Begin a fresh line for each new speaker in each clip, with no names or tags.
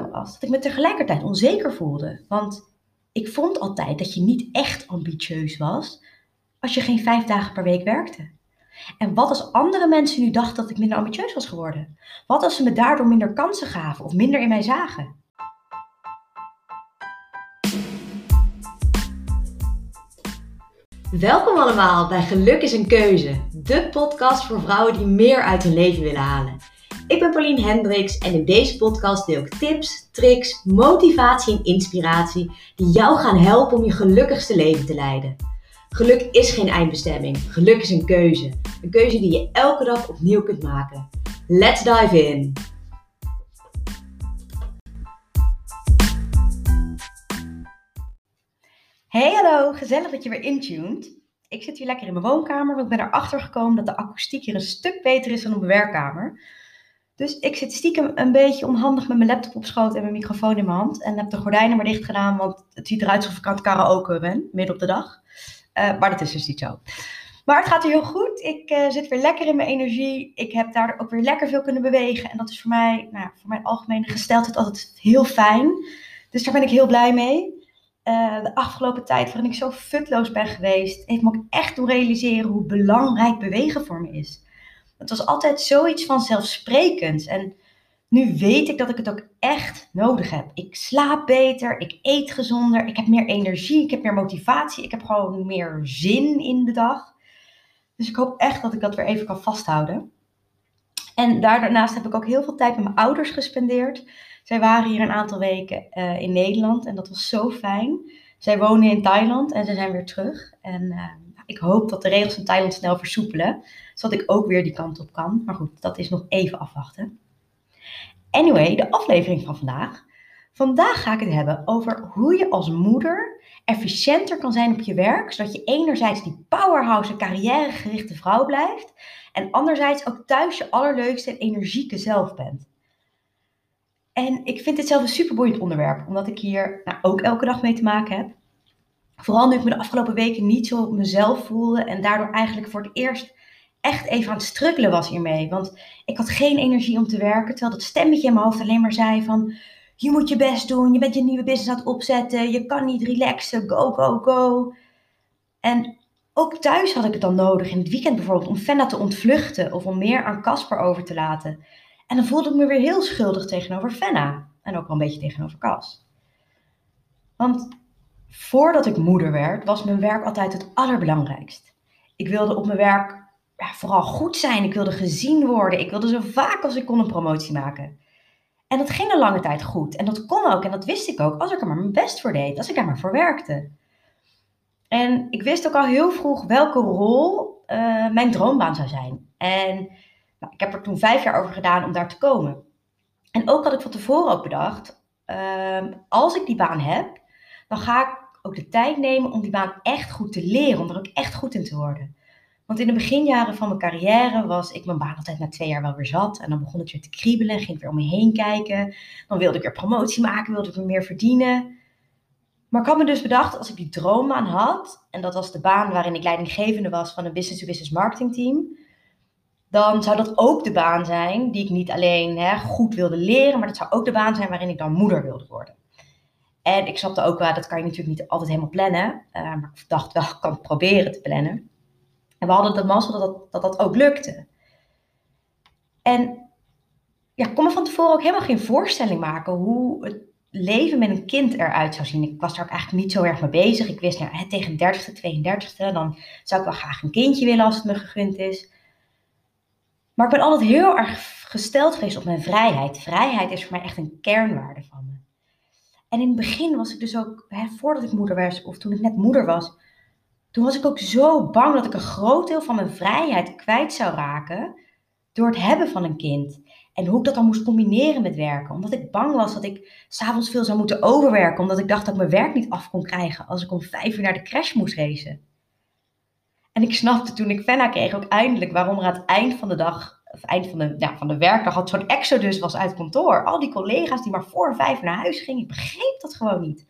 was dat ik me tegelijkertijd onzeker voelde. Want ik vond altijd dat je niet echt ambitieus was als je geen vijf dagen per week werkte. En wat als andere mensen nu dachten dat ik minder ambitieus was geworden? Wat als ze me daardoor minder kansen gaven of minder in mij zagen? Welkom allemaal bij Geluk is een Keuze, de podcast voor vrouwen die meer uit hun leven willen halen. Ik ben Pauline Hendricks en in deze podcast deel ik tips, tricks, motivatie en inspiratie die jou gaan helpen om je gelukkigste leven te leiden. Geluk is geen eindbestemming, geluk is een keuze. Een keuze die je elke dag opnieuw kunt maken. Let's dive in! Hey hallo, gezellig dat je weer intuned. Ik zit hier lekker in mijn woonkamer, want ik ben erachter gekomen dat de akoestiek hier een stuk beter is dan op mijn werkkamer. Dus ik zit stiekem een beetje onhandig met mijn laptop op schoot en mijn microfoon in mijn hand. En heb de gordijnen maar dicht gedaan, want het ziet eruit alsof ik aan het karaoke ben, midden op de dag. Uh, maar dat is dus niet zo. Maar het gaat er heel goed. Ik uh, zit weer lekker in mijn energie. Ik heb daar ook weer lekker veel kunnen bewegen. En dat is voor mij, nou, voor mijn algemene gesteldheid altijd heel fijn. Dus daar ben ik heel blij mee. Uh, de afgelopen tijd waarin ik zo futloos ben geweest, heeft me ook echt doen realiseren hoe belangrijk bewegen voor me is. Het was altijd zoiets van zelfsprekends. En nu weet ik dat ik het ook echt nodig heb. Ik slaap beter, ik eet gezonder, ik heb meer energie, ik heb meer motivatie, ik heb gewoon meer zin in de dag. Dus ik hoop echt dat ik dat weer even kan vasthouden. En daarnaast heb ik ook heel veel tijd met mijn ouders gespendeerd. Zij waren hier een aantal weken uh, in Nederland en dat was zo fijn. Zij wonen in Thailand en ze zijn weer terug. En uh, ik hoop dat de regels in Thailand snel versoepelen, zodat ik ook weer die kant op kan. Maar goed, dat is nog even afwachten. Anyway, de aflevering van vandaag. Vandaag ga ik het hebben over hoe je als moeder efficiënter kan zijn op je werk, zodat je enerzijds die powerhouse carrièregerichte vrouw blijft en anderzijds ook thuis je allerleukste en energieke zelf bent. En ik vind dit zelf een super boeiend onderwerp, omdat ik hier nou, ook elke dag mee te maken heb. Vooral nu ik me de afgelopen weken niet zo op mezelf voelde en daardoor eigenlijk voor het eerst echt even aan het struggelen was hiermee. Want ik had geen energie om te werken, terwijl dat stemmetje in mijn hoofd alleen maar zei van... Je moet je best doen, je bent je nieuwe business aan het opzetten, je kan niet relaxen, go, go, go. En ook thuis had ik het dan nodig, in het weekend bijvoorbeeld, om Fenna te ontvluchten of om meer aan Casper over te laten. En dan voelde ik me weer heel schuldig tegenover Fenna en ook wel een beetje tegenover Cas. Want voordat ik moeder werd, was mijn werk altijd het allerbelangrijkst. Ik wilde op mijn werk ja, vooral goed zijn. Ik wilde gezien worden. Ik wilde zo vaak als ik kon een promotie maken. En dat ging een lange tijd goed. En dat kon ook. En dat wist ik ook. Als ik er maar mijn best voor deed. Als ik daar maar voor werkte. En ik wist ook al heel vroeg welke rol uh, mijn droombaan zou zijn. En nou, ik heb er toen vijf jaar over gedaan om daar te komen. En ook had ik van tevoren ook bedacht. Uh, als ik die baan heb, dan ga ik ook de tijd nemen om die baan echt goed te leren. Om er ook echt goed in te worden. Want in de beginjaren van mijn carrière was ik mijn baan altijd na twee jaar wel weer zat. En dan begon het weer te kriebelen, ging ik weer om me heen kijken. Dan wilde ik weer promotie maken, wilde ik weer meer verdienen. Maar ik had me dus bedacht, als ik die droombaan had, en dat was de baan waarin ik leidinggevende was van een business-to-business marketing team, dan zou dat ook de baan zijn die ik niet alleen hè, goed wilde leren, maar dat zou ook de baan zijn waarin ik dan moeder wilde worden. En ik snapte ook wel, dat kan je natuurlijk niet altijd helemaal plannen, uh, maar ik dacht wel, ik kan het proberen te plannen. En we hadden de mazzel dat dat, dat dat ook lukte. En ja, ik kon me van tevoren ook helemaal geen voorstelling maken hoe het leven met een kind eruit zou zien. Ik was daar ook eigenlijk niet zo erg mee bezig. Ik wist, nou, tegen 30ste, 32ste, dan zou ik wel graag een kindje willen als het me gegund is. Maar ik ben altijd heel erg gesteld geweest op mijn vrijheid. Vrijheid is voor mij echt een kernwaarde van me. En in het begin was ik dus ook, hè, voordat ik moeder was, of toen ik net moeder was, toen was ik ook zo bang dat ik een groot deel van mijn vrijheid kwijt zou raken door het hebben van een kind. En hoe ik dat dan moest combineren met werken. Omdat ik bang was dat ik s'avonds veel zou moeten overwerken. Omdat ik dacht dat ik mijn werk niet af kon krijgen als ik om vijf uur naar de crash moest racen. En ik snapte toen ik Fenna kreeg ook eindelijk waarom er aan het eind van de dag, of eind van de, ja, van de werkdag, had zo'n exodus was uit kantoor. Al die collega's die maar voor vijf naar huis gingen, ik begreep dat gewoon niet.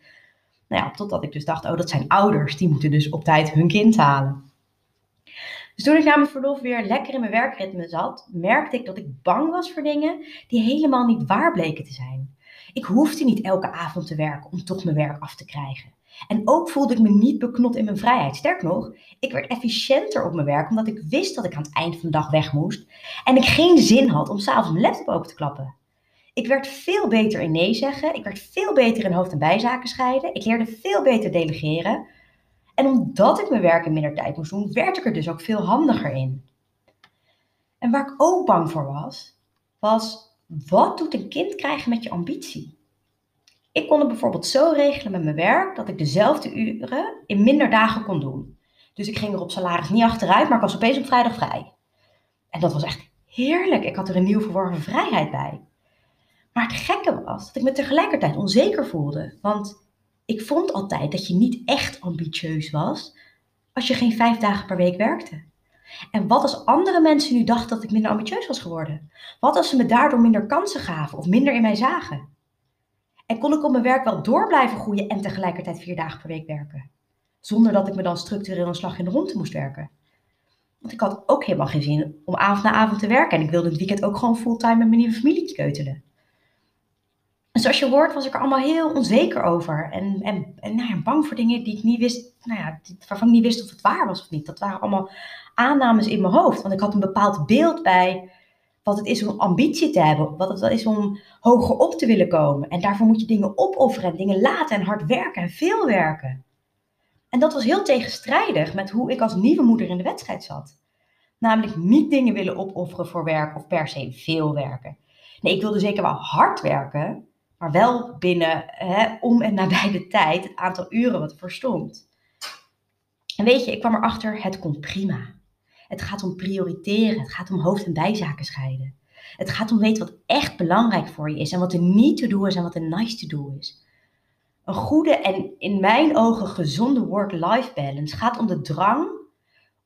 Nou ja, totdat ik dus dacht, oh, dat zijn ouders. Die moeten dus op tijd hun kind halen. Dus toen ik na mijn verlof weer lekker in mijn werkritme zat, merkte ik dat ik bang was voor dingen die helemaal niet waar bleken te zijn. Ik hoefde niet elke avond te werken om toch mijn werk af te krijgen. En ook voelde ik me niet beknot in mijn vrijheid. Sterker nog, ik werd efficiënter op mijn werk omdat ik wist dat ik aan het eind van de dag weg moest. En ik geen zin had om s'avonds mijn laptop open te klappen. Ik werd veel beter in nee zeggen. Ik werd veel beter in hoofd- en bijzaken scheiden. Ik leerde veel beter delegeren. En omdat ik mijn werk in minder tijd moest doen, werd ik er dus ook veel handiger in. En waar ik ook bang voor was, was wat doet een kind krijgen met je ambitie? Ik kon het bijvoorbeeld zo regelen met mijn werk dat ik dezelfde uren in minder dagen kon doen. Dus ik ging er op salaris niet achteruit, maar ik was opeens op vrijdag vrij. En dat was echt heerlijk. Ik had er een nieuw verworven vrijheid bij. Maar het gekke was dat ik me tegelijkertijd onzeker voelde. Want ik vond altijd dat je niet echt ambitieus was als je geen vijf dagen per week werkte. En wat als andere mensen nu dachten dat ik minder ambitieus was geworden? Wat als ze me daardoor minder kansen gaven of minder in mij zagen? En kon ik op mijn werk wel door blijven groeien en tegelijkertijd vier dagen per week werken? Zonder dat ik me dan structureel een slag in de ronde moest werken. Want ik had ook helemaal geen zin om avond na avond te werken. En ik wilde het weekend ook gewoon fulltime met mijn nieuwe familie te keutelen. En zoals je hoort was ik er allemaal heel onzeker over. En, en, en nou ja, bang voor dingen die ik niet wist, nou ja, waarvan ik niet wist of het waar was of niet. Dat waren allemaal aannames in mijn hoofd. Want ik had een bepaald beeld bij wat het is om ambitie te hebben. Wat het is om hoger op te willen komen. En daarvoor moet je dingen opofferen en dingen laten en hard werken en veel werken. En dat was heel tegenstrijdig met hoe ik als nieuwe moeder in de wedstrijd zat. Namelijk niet dingen willen opofferen voor werk of per se veel werken. Nee, ik wilde zeker wel hard werken, maar wel binnen hè, om en nabij de tijd het aantal uren wat ervoor stond. En weet je, ik kwam erachter, het komt prima. Het gaat om prioriteren, het gaat om hoofd- en bijzaken scheiden. Het gaat om weten wat echt belangrijk voor je is en wat er niet te doen is en wat er nice to do is. Een goede en in mijn ogen gezonde work-life balance gaat om de drang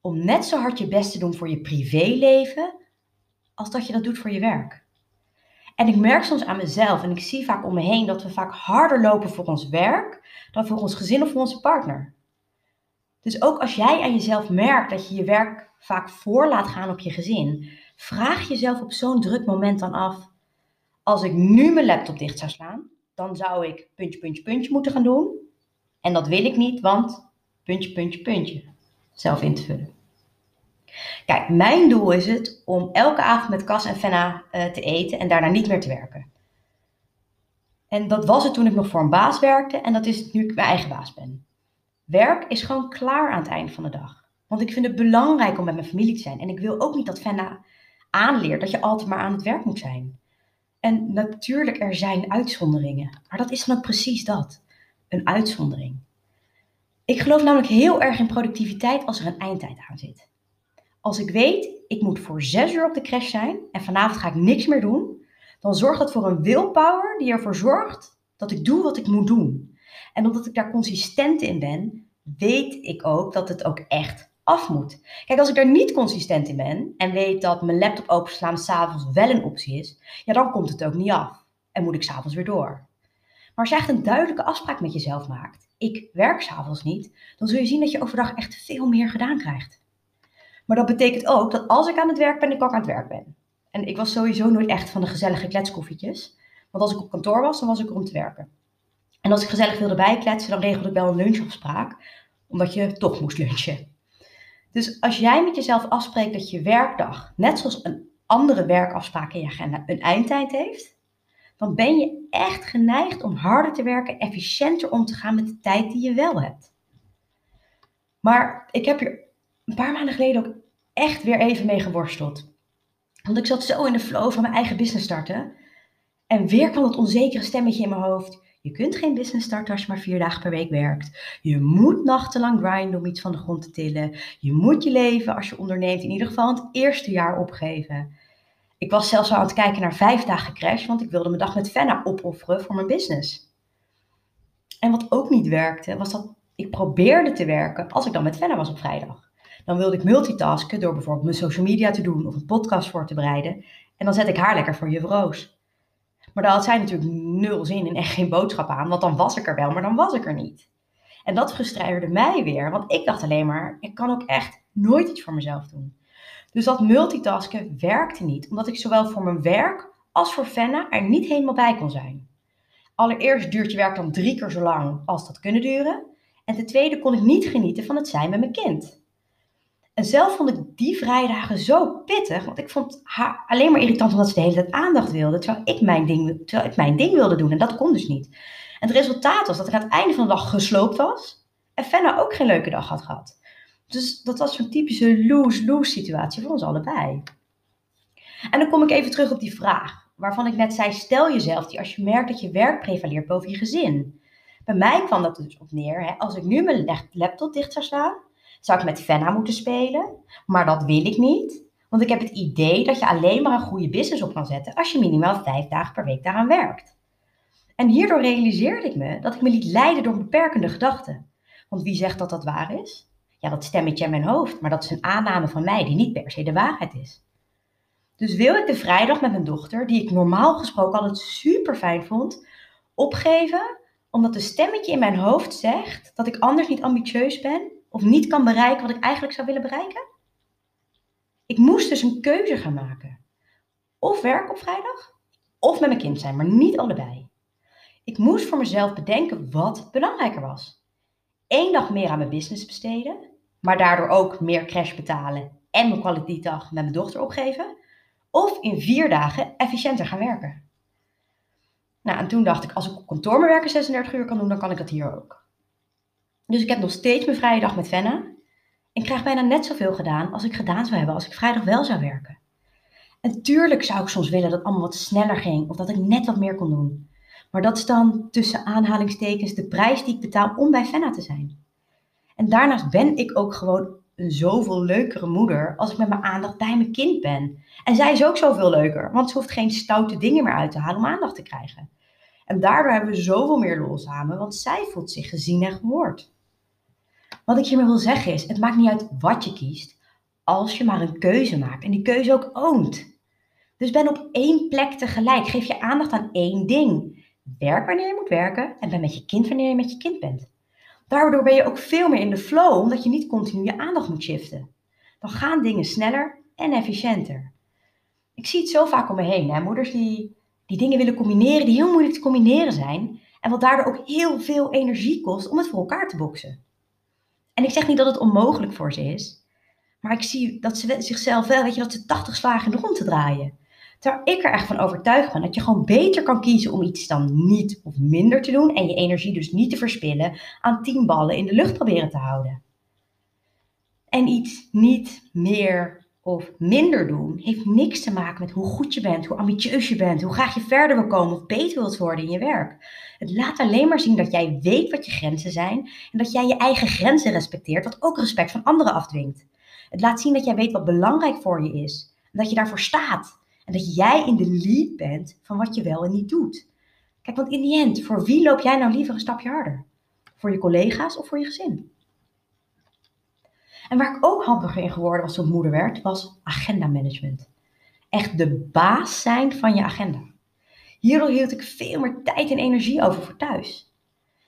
om net zo hard je best te doen voor je privéleven als dat je dat doet voor je werk. En ik merk soms aan mezelf en ik zie vaak om me heen dat we vaak harder lopen voor ons werk dan voor ons gezin of voor onze partner. Dus ook als jij aan jezelf merkt dat je je werk vaak voor laat gaan op je gezin, vraag jezelf op zo'n druk moment dan af: als ik nu mijn laptop dicht zou slaan, dan zou ik puntje, puntje, puntje moeten gaan doen. En dat wil ik niet, want puntje, puntje, puntje. Zelf in te vullen. Kijk, mijn doel is het om elke avond met Cas en Fenna uh, te eten en daarna niet meer te werken. En dat was het toen ik nog voor een baas werkte en dat is het nu ik mijn eigen baas ben. Werk is gewoon klaar aan het eind van de dag. Want ik vind het belangrijk om met mijn familie te zijn. En ik wil ook niet dat Fenna aanleert dat je altijd maar aan het werk moet zijn. En natuurlijk, er zijn uitzonderingen. Maar dat is dan ook precies dat. Een uitzondering. Ik geloof namelijk heel erg in productiviteit als er een eindtijd aan zit. Als ik weet, ik moet voor zes uur op de crash zijn en vanavond ga ik niks meer doen, dan zorgt dat voor een willpower die ervoor zorgt dat ik doe wat ik moet doen. En omdat ik daar consistent in ben, weet ik ook dat het ook echt moet. Kijk, als ik daar niet consistent in ben en weet dat mijn laptop openslaan s'avonds wel een optie is, ja, dan komt het ook niet af. En moet ik s'avonds weer door. Maar als je echt een duidelijke afspraak met jezelf maakt, ik werk s'avonds niet, dan zul je zien dat je overdag echt veel meer gedaan krijgt. Maar dat betekent ook dat als ik aan het werk ben, ik ook aan het werk ben. En ik was sowieso nooit echt van de gezellige kletskoffietjes. Want als ik op kantoor was, dan was ik er om te werken. En als ik gezellig wilde bijkletsen, dan regelde ik wel een lunchafspraak. Omdat je toch moest lunchen. Dus als jij met jezelf afspreekt dat je werkdag, net zoals een andere werkafspraak in je agenda, een eindtijd heeft, dan ben je echt geneigd om harder te werken, efficiënter om te gaan met de tijd die je wel hebt. Maar ik heb hier een paar maanden geleden ook echt weer even mee geworsteld. Want ik zat zo in de flow van mijn eigen business starten. En weer kwam dat onzekere stemmetje in mijn hoofd. Je kunt geen business starten als je maar vier dagen per week werkt. Je moet nachtenlang grinden om iets van de grond te tillen. Je moet je leven als je onderneemt in ieder geval het eerste jaar opgeven. Ik was zelfs al aan het kijken naar vijf dagen crash, want ik wilde mijn dag met Fenna opofferen voor mijn business. En wat ook niet werkte, was dat ik probeerde te werken als ik dan met Fenna was op vrijdag. Dan wilde ik multitasken door bijvoorbeeld mijn social media te doen of een podcast voor te bereiden. En dan zet ik haar lekker voor juf Roos. Maar daar had zij natuurlijk nul zin in en geen boodschap aan, want dan was ik er wel, maar dan was ik er niet. En dat frustreerde mij weer, want ik dacht alleen maar, ik kan ook echt nooit iets voor mezelf doen. Dus dat multitasken werkte niet, omdat ik zowel voor mijn werk als voor Fenna er niet helemaal bij kon zijn. allereerst duurt je werk dan drie keer zo lang als dat kunnen duren. En ten tweede kon ik niet genieten van het zijn met mijn kind. En zelf vond ik die vrijdagen zo pittig, want ik vond haar alleen maar irritant omdat ze de hele tijd aandacht wilde, terwijl ik mijn ding, terwijl ik mijn ding wilde doen en dat kon dus niet. En het resultaat was dat ik aan het einde van de dag gesloopt was en Fenna ook geen leuke dag had gehad. Dus dat was zo'n typische lose-lose situatie voor ons allebei. En dan kom ik even terug op die vraag, waarvan ik net zei, stel jezelf die als je merkt dat je werk prevaleert boven je gezin. Bij mij kwam dat dus op neer, hè, als ik nu mijn laptop dicht zou slaan, zou ik met Fenna moeten spelen, maar dat wil ik niet. Want ik heb het idee dat je alleen maar een goede business op kan zetten als je minimaal vijf dagen per week daaraan werkt. En hierdoor realiseerde ik me dat ik me liet leiden door beperkende gedachten. Want wie zegt dat dat waar is? Ja, dat stemmetje in mijn hoofd, maar dat is een aanname van mij die niet per se de waarheid is. Dus wil ik de vrijdag met mijn dochter, die ik normaal gesproken altijd super fijn vond, opgeven omdat een stemmetje in mijn hoofd zegt dat ik anders niet ambitieus ben of niet kan bereiken wat ik eigenlijk zou willen bereiken? Ik moest dus een keuze gaan maken. Of werk op vrijdag, of met mijn kind zijn, maar niet allebei. Ik moest voor mezelf bedenken wat belangrijker was. Eén dag meer aan mijn business besteden, maar daardoor ook meer crash betalen en mijn kwaliteitsdag met mijn dochter opgeven. Of in vier dagen efficiënter gaan werken. Nou, en toen dacht ik, als ik op kantoor mijn werken 36 uur kan doen, dan kan ik dat hier ook. Dus ik heb nog steeds mijn vrije dag met Venna. En krijg bijna net zoveel gedaan als ik gedaan zou hebben als ik vrijdag wel zou werken. En tuurlijk zou ik soms willen dat het allemaal wat sneller ging of dat ik net wat meer kon doen. Maar dat is dan tussen aanhalingstekens de prijs die ik betaal om bij Fenna te zijn. En daarnaast ben ik ook gewoon een zoveel leukere moeder als ik met mijn aandacht bij mijn kind ben. En zij is ook zoveel leuker, want ze hoeft geen stoute dingen meer uit te halen om aandacht te krijgen. En daardoor hebben we zoveel meer lol samen, want zij voelt zich gezien en gehoord. Wat ik hiermee wil zeggen is, het maakt niet uit wat je kiest, als je maar een keuze maakt en die keuze ook oont. Dus ben op één plek tegelijk. Geef je aandacht aan één ding. Werk wanneer je moet werken en ben met je kind wanneer je met je kind bent. Daardoor ben je ook veel meer in de flow, omdat je niet continu je aandacht moet shiften. Dan gaan dingen sneller en efficiënter. Ik zie het zo vaak om me heen. Hè? Moeders die, die dingen willen combineren, die heel moeilijk te combineren zijn. En wat daardoor ook heel veel energie kost om het voor elkaar te boksen. En ik zeg niet dat het onmogelijk voor ze is. Maar ik zie dat ze zichzelf wel, weet je, dat ze 80 slagen rond te draaien. Terwijl ik er echt van overtuigd ben dat je gewoon beter kan kiezen om iets dan niet of minder te doen. En je energie dus niet te verspillen aan tien ballen in de lucht proberen te houden. En iets niet meer of minder doen heeft niks te maken met hoe goed je bent, hoe ambitieus je bent, hoe graag je verder wil komen of beter wilt worden in je werk. Het laat alleen maar zien dat jij weet wat je grenzen zijn en dat jij je eigen grenzen respecteert, wat ook respect van anderen afdwingt. Het laat zien dat jij weet wat belangrijk voor je is en dat je daarvoor staat. En dat jij in de lead bent van wat je wel en niet doet. Kijk, want in die end, voor wie loop jij nou liever een stapje harder? Voor je collega's of voor je gezin? En waar ik ook handiger in geworden was toen moeder werd, was agenda management. Echt de baas zijn van je agenda. Hierdoor hield ik veel meer tijd en energie over voor thuis.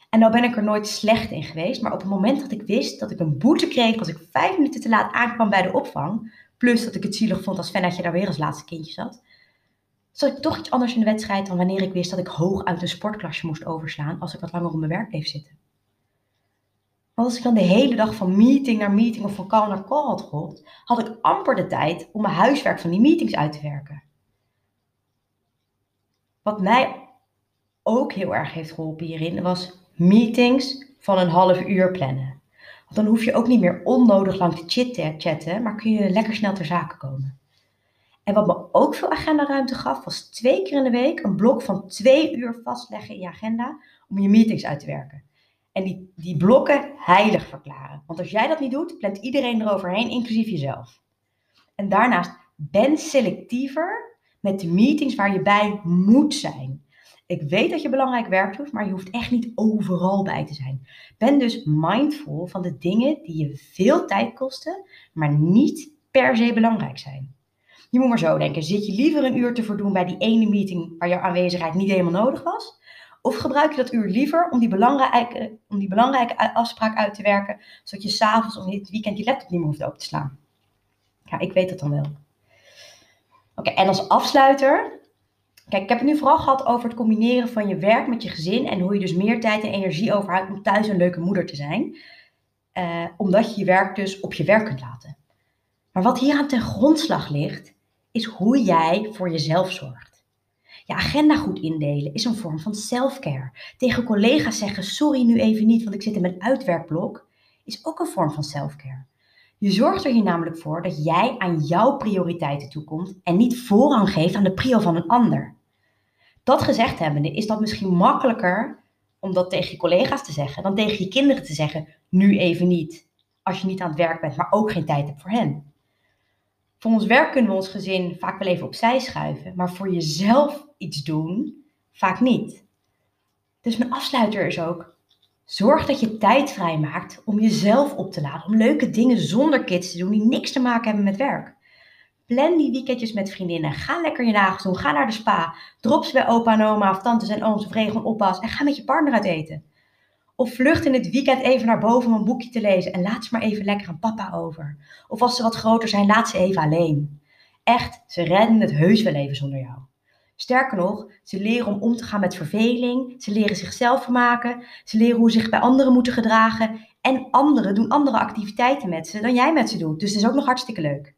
En nou ben ik er nooit slecht in geweest, maar op het moment dat ik wist dat ik een boete kreeg als ik vijf minuten te laat aankwam bij de opvang, plus dat ik het zielig vond als Fennetje daar weer als laatste kindje zat, zat ik toch iets anders in de wedstrijd dan wanneer ik wist dat ik hoog uit een sportklasje moest overslaan als ik wat langer op mijn werk bleef zitten. Als ik dan de hele dag van meeting naar meeting of van call naar call had geholpen, had ik amper de tijd om mijn huiswerk van die meetings uit te werken. Wat mij ook heel erg heeft geholpen hierin, was meetings van een half uur plannen. Want dan hoef je ook niet meer onnodig lang te chit-chatten, maar kun je lekker snel ter zake komen. En wat me ook veel agendaruimte gaf, was twee keer in de week een blok van twee uur vastleggen in je agenda om je meetings uit te werken. En die, die blokken heilig verklaren. Want als jij dat niet doet, plant iedereen eroverheen, inclusief jezelf. En daarnaast, ben selectiever met de meetings waar je bij moet zijn. Ik weet dat je belangrijk werk doet, maar je hoeft echt niet overal bij te zijn. Ben dus mindful van de dingen die je veel tijd kosten, maar niet per se belangrijk zijn. Je moet maar zo denken, zit je liever een uur te verdoen bij die ene meeting waar jouw aanwezigheid niet helemaal nodig was? Of gebruik je dat uur liever om die belangrijke, om die belangrijke afspraak uit te werken, zodat je s'avonds of het weekend je laptop niet meer hoeft open te slaan? Ja, ik weet dat dan wel. Oké, en als afsluiter Kijk, ik heb het nu vooral gehad over het combineren van je werk met je gezin en hoe je dus meer tijd en energie overhoudt om thuis een leuke moeder te zijn. Uh, omdat je je werk dus op je werk kunt laten. Maar wat hier aan ten grondslag ligt, is hoe jij voor jezelf zorgt. Je agenda goed indelen is een vorm van self-care. Tegen collega's zeggen: sorry nu even niet, want ik zit in mijn uitwerkblok, is ook een vorm van self-care. Je zorgt er hier namelijk voor dat jij aan jouw prioriteiten toekomt en niet voorrang geeft aan de prio van een ander. Dat gezegd hebbende is dat misschien makkelijker om dat tegen je collega's te zeggen dan tegen je kinderen te zeggen: nu even niet. Als je niet aan het werk bent, maar ook geen tijd hebt voor hen. Voor ons werk kunnen we ons gezin vaak wel even opzij schuiven, maar voor jezelf iets doen, vaak niet. Dus mijn afsluiter is ook: zorg dat je tijd vrijmaakt om jezelf op te laden, om leuke dingen zonder kids te doen die niks te maken hebben met werk. Plan die weekendjes met vriendinnen. Ga lekker je nagels doen. Ga naar de spa. Drop ze bij opa en oma of tantes en ooms of regel een oppas. En ga met je partner uit eten. Of vlucht in het weekend even naar boven om een boekje te lezen. En laat ze maar even lekker aan papa over. Of als ze wat groter zijn, laat ze even alleen. Echt, ze redden het heus wel even zonder jou. Sterker nog, ze leren om om te gaan met verveling. Ze leren zichzelf vermaken. Ze leren hoe ze zich bij anderen moeten gedragen. En anderen doen andere activiteiten met ze dan jij met ze doet. Dus het is ook nog hartstikke leuk.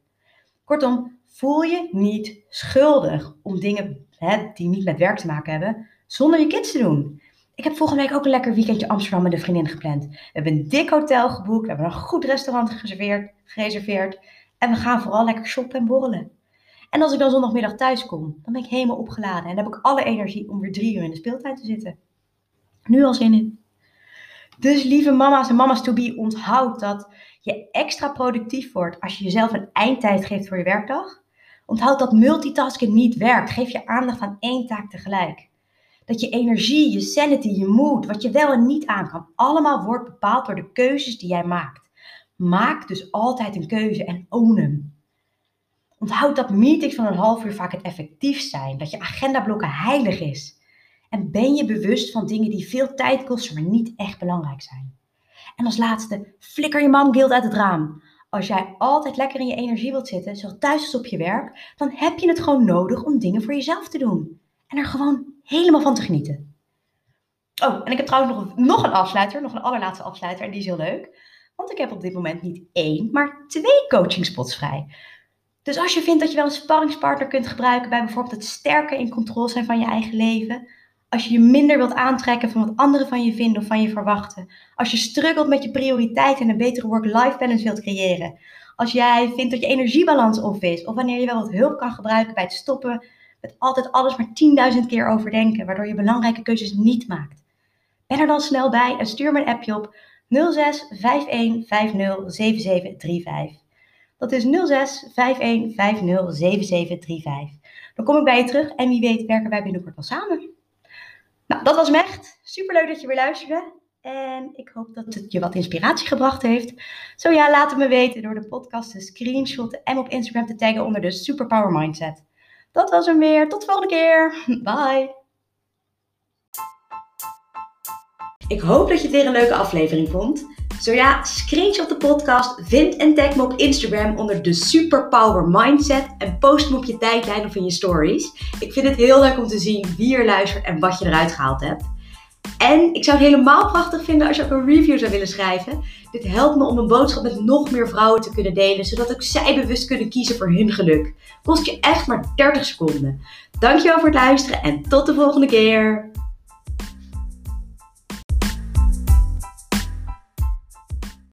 Kortom, voel je niet schuldig om dingen die niet met werk te maken hebben, zonder je kids te doen. Ik heb volgende week ook een lekker weekendje Amsterdam met een vriendin gepland. We hebben een dik hotel geboekt, we hebben een goed restaurant gereserveerd, gereserveerd en we gaan vooral lekker shoppen en borrelen. En als ik dan zondagmiddag thuis kom, dan ben ik helemaal opgeladen en heb ik alle energie om weer drie uur in de speeltuin te zitten. Nu al zin in. Dus lieve mama's en mama's to be, onthoud dat je extra productief wordt als je jezelf een eindtijd geeft voor je werkdag. Onthoud dat multitasken niet werkt. Geef je aandacht aan één taak tegelijk. Dat je energie, je sanity, je mood, wat je wel en niet aan kan, allemaal wordt bepaald door de keuzes die jij maakt. Maak dus altijd een keuze en own hem. Onthoud dat meetings van een half uur vaak het effectiefst zijn. Dat je agendablokken heilig is. En ben je bewust van dingen die veel tijd kosten, maar niet echt belangrijk zijn. En als laatste, flikker je mom guilt uit het raam. Als jij altijd lekker in je energie wilt zitten, zowel thuis als op je werk, dan heb je het gewoon nodig om dingen voor jezelf te doen. En er gewoon helemaal van te genieten. Oh, en ik heb trouwens nog, nog een afsluiter, nog een allerlaatste afsluiter, en die is heel leuk. Want ik heb op dit moment niet één, maar twee coachingspots vrij. Dus als je vindt dat je wel een sparringspartner kunt gebruiken bij bijvoorbeeld het sterker in controle zijn van je eigen leven, als je je minder wilt aantrekken van wat anderen van je vinden of van je verwachten. Als je struggelt met je prioriteiten en een betere work-life balance wilt creëren. Als jij vindt dat je energiebalans off is. Of wanneer je wel wat hulp kan gebruiken bij het stoppen altijd alles maar 10.000 keer overdenken. Waardoor je belangrijke keuzes niet maakt. Ben er dan snel bij en stuur me een appje op 06 51 50 7735. Dat is 06 51 50 7735. Dan kom ik bij je terug en wie weet werken wij binnenkort wel samen. Nou, dat was Mecht. Superleuk dat je weer luisterde. En ik hoop dat het je wat inspiratie gebracht heeft. Zo ja, laat het me weten door de podcast te screenshotten en op Instagram te taggen onder de Superpower Mindset. Dat was hem weer. Tot de volgende keer. Bye. Ik hoop dat je het weer een leuke aflevering vond. Zo ja, screenshot de podcast, vind en tag me op Instagram onder de Superpower Mindset en post me op je tijdlijn of in je stories. Ik vind het heel leuk om te zien wie er luistert en wat je eruit gehaald hebt. En ik zou het helemaal prachtig vinden als je ook een review zou willen schrijven. Dit helpt me om een boodschap met nog meer vrouwen te kunnen delen, zodat ook zij bewust kunnen kiezen voor hun geluk. Kost je echt maar 30 seconden. Dankjewel voor het luisteren en tot de volgende keer.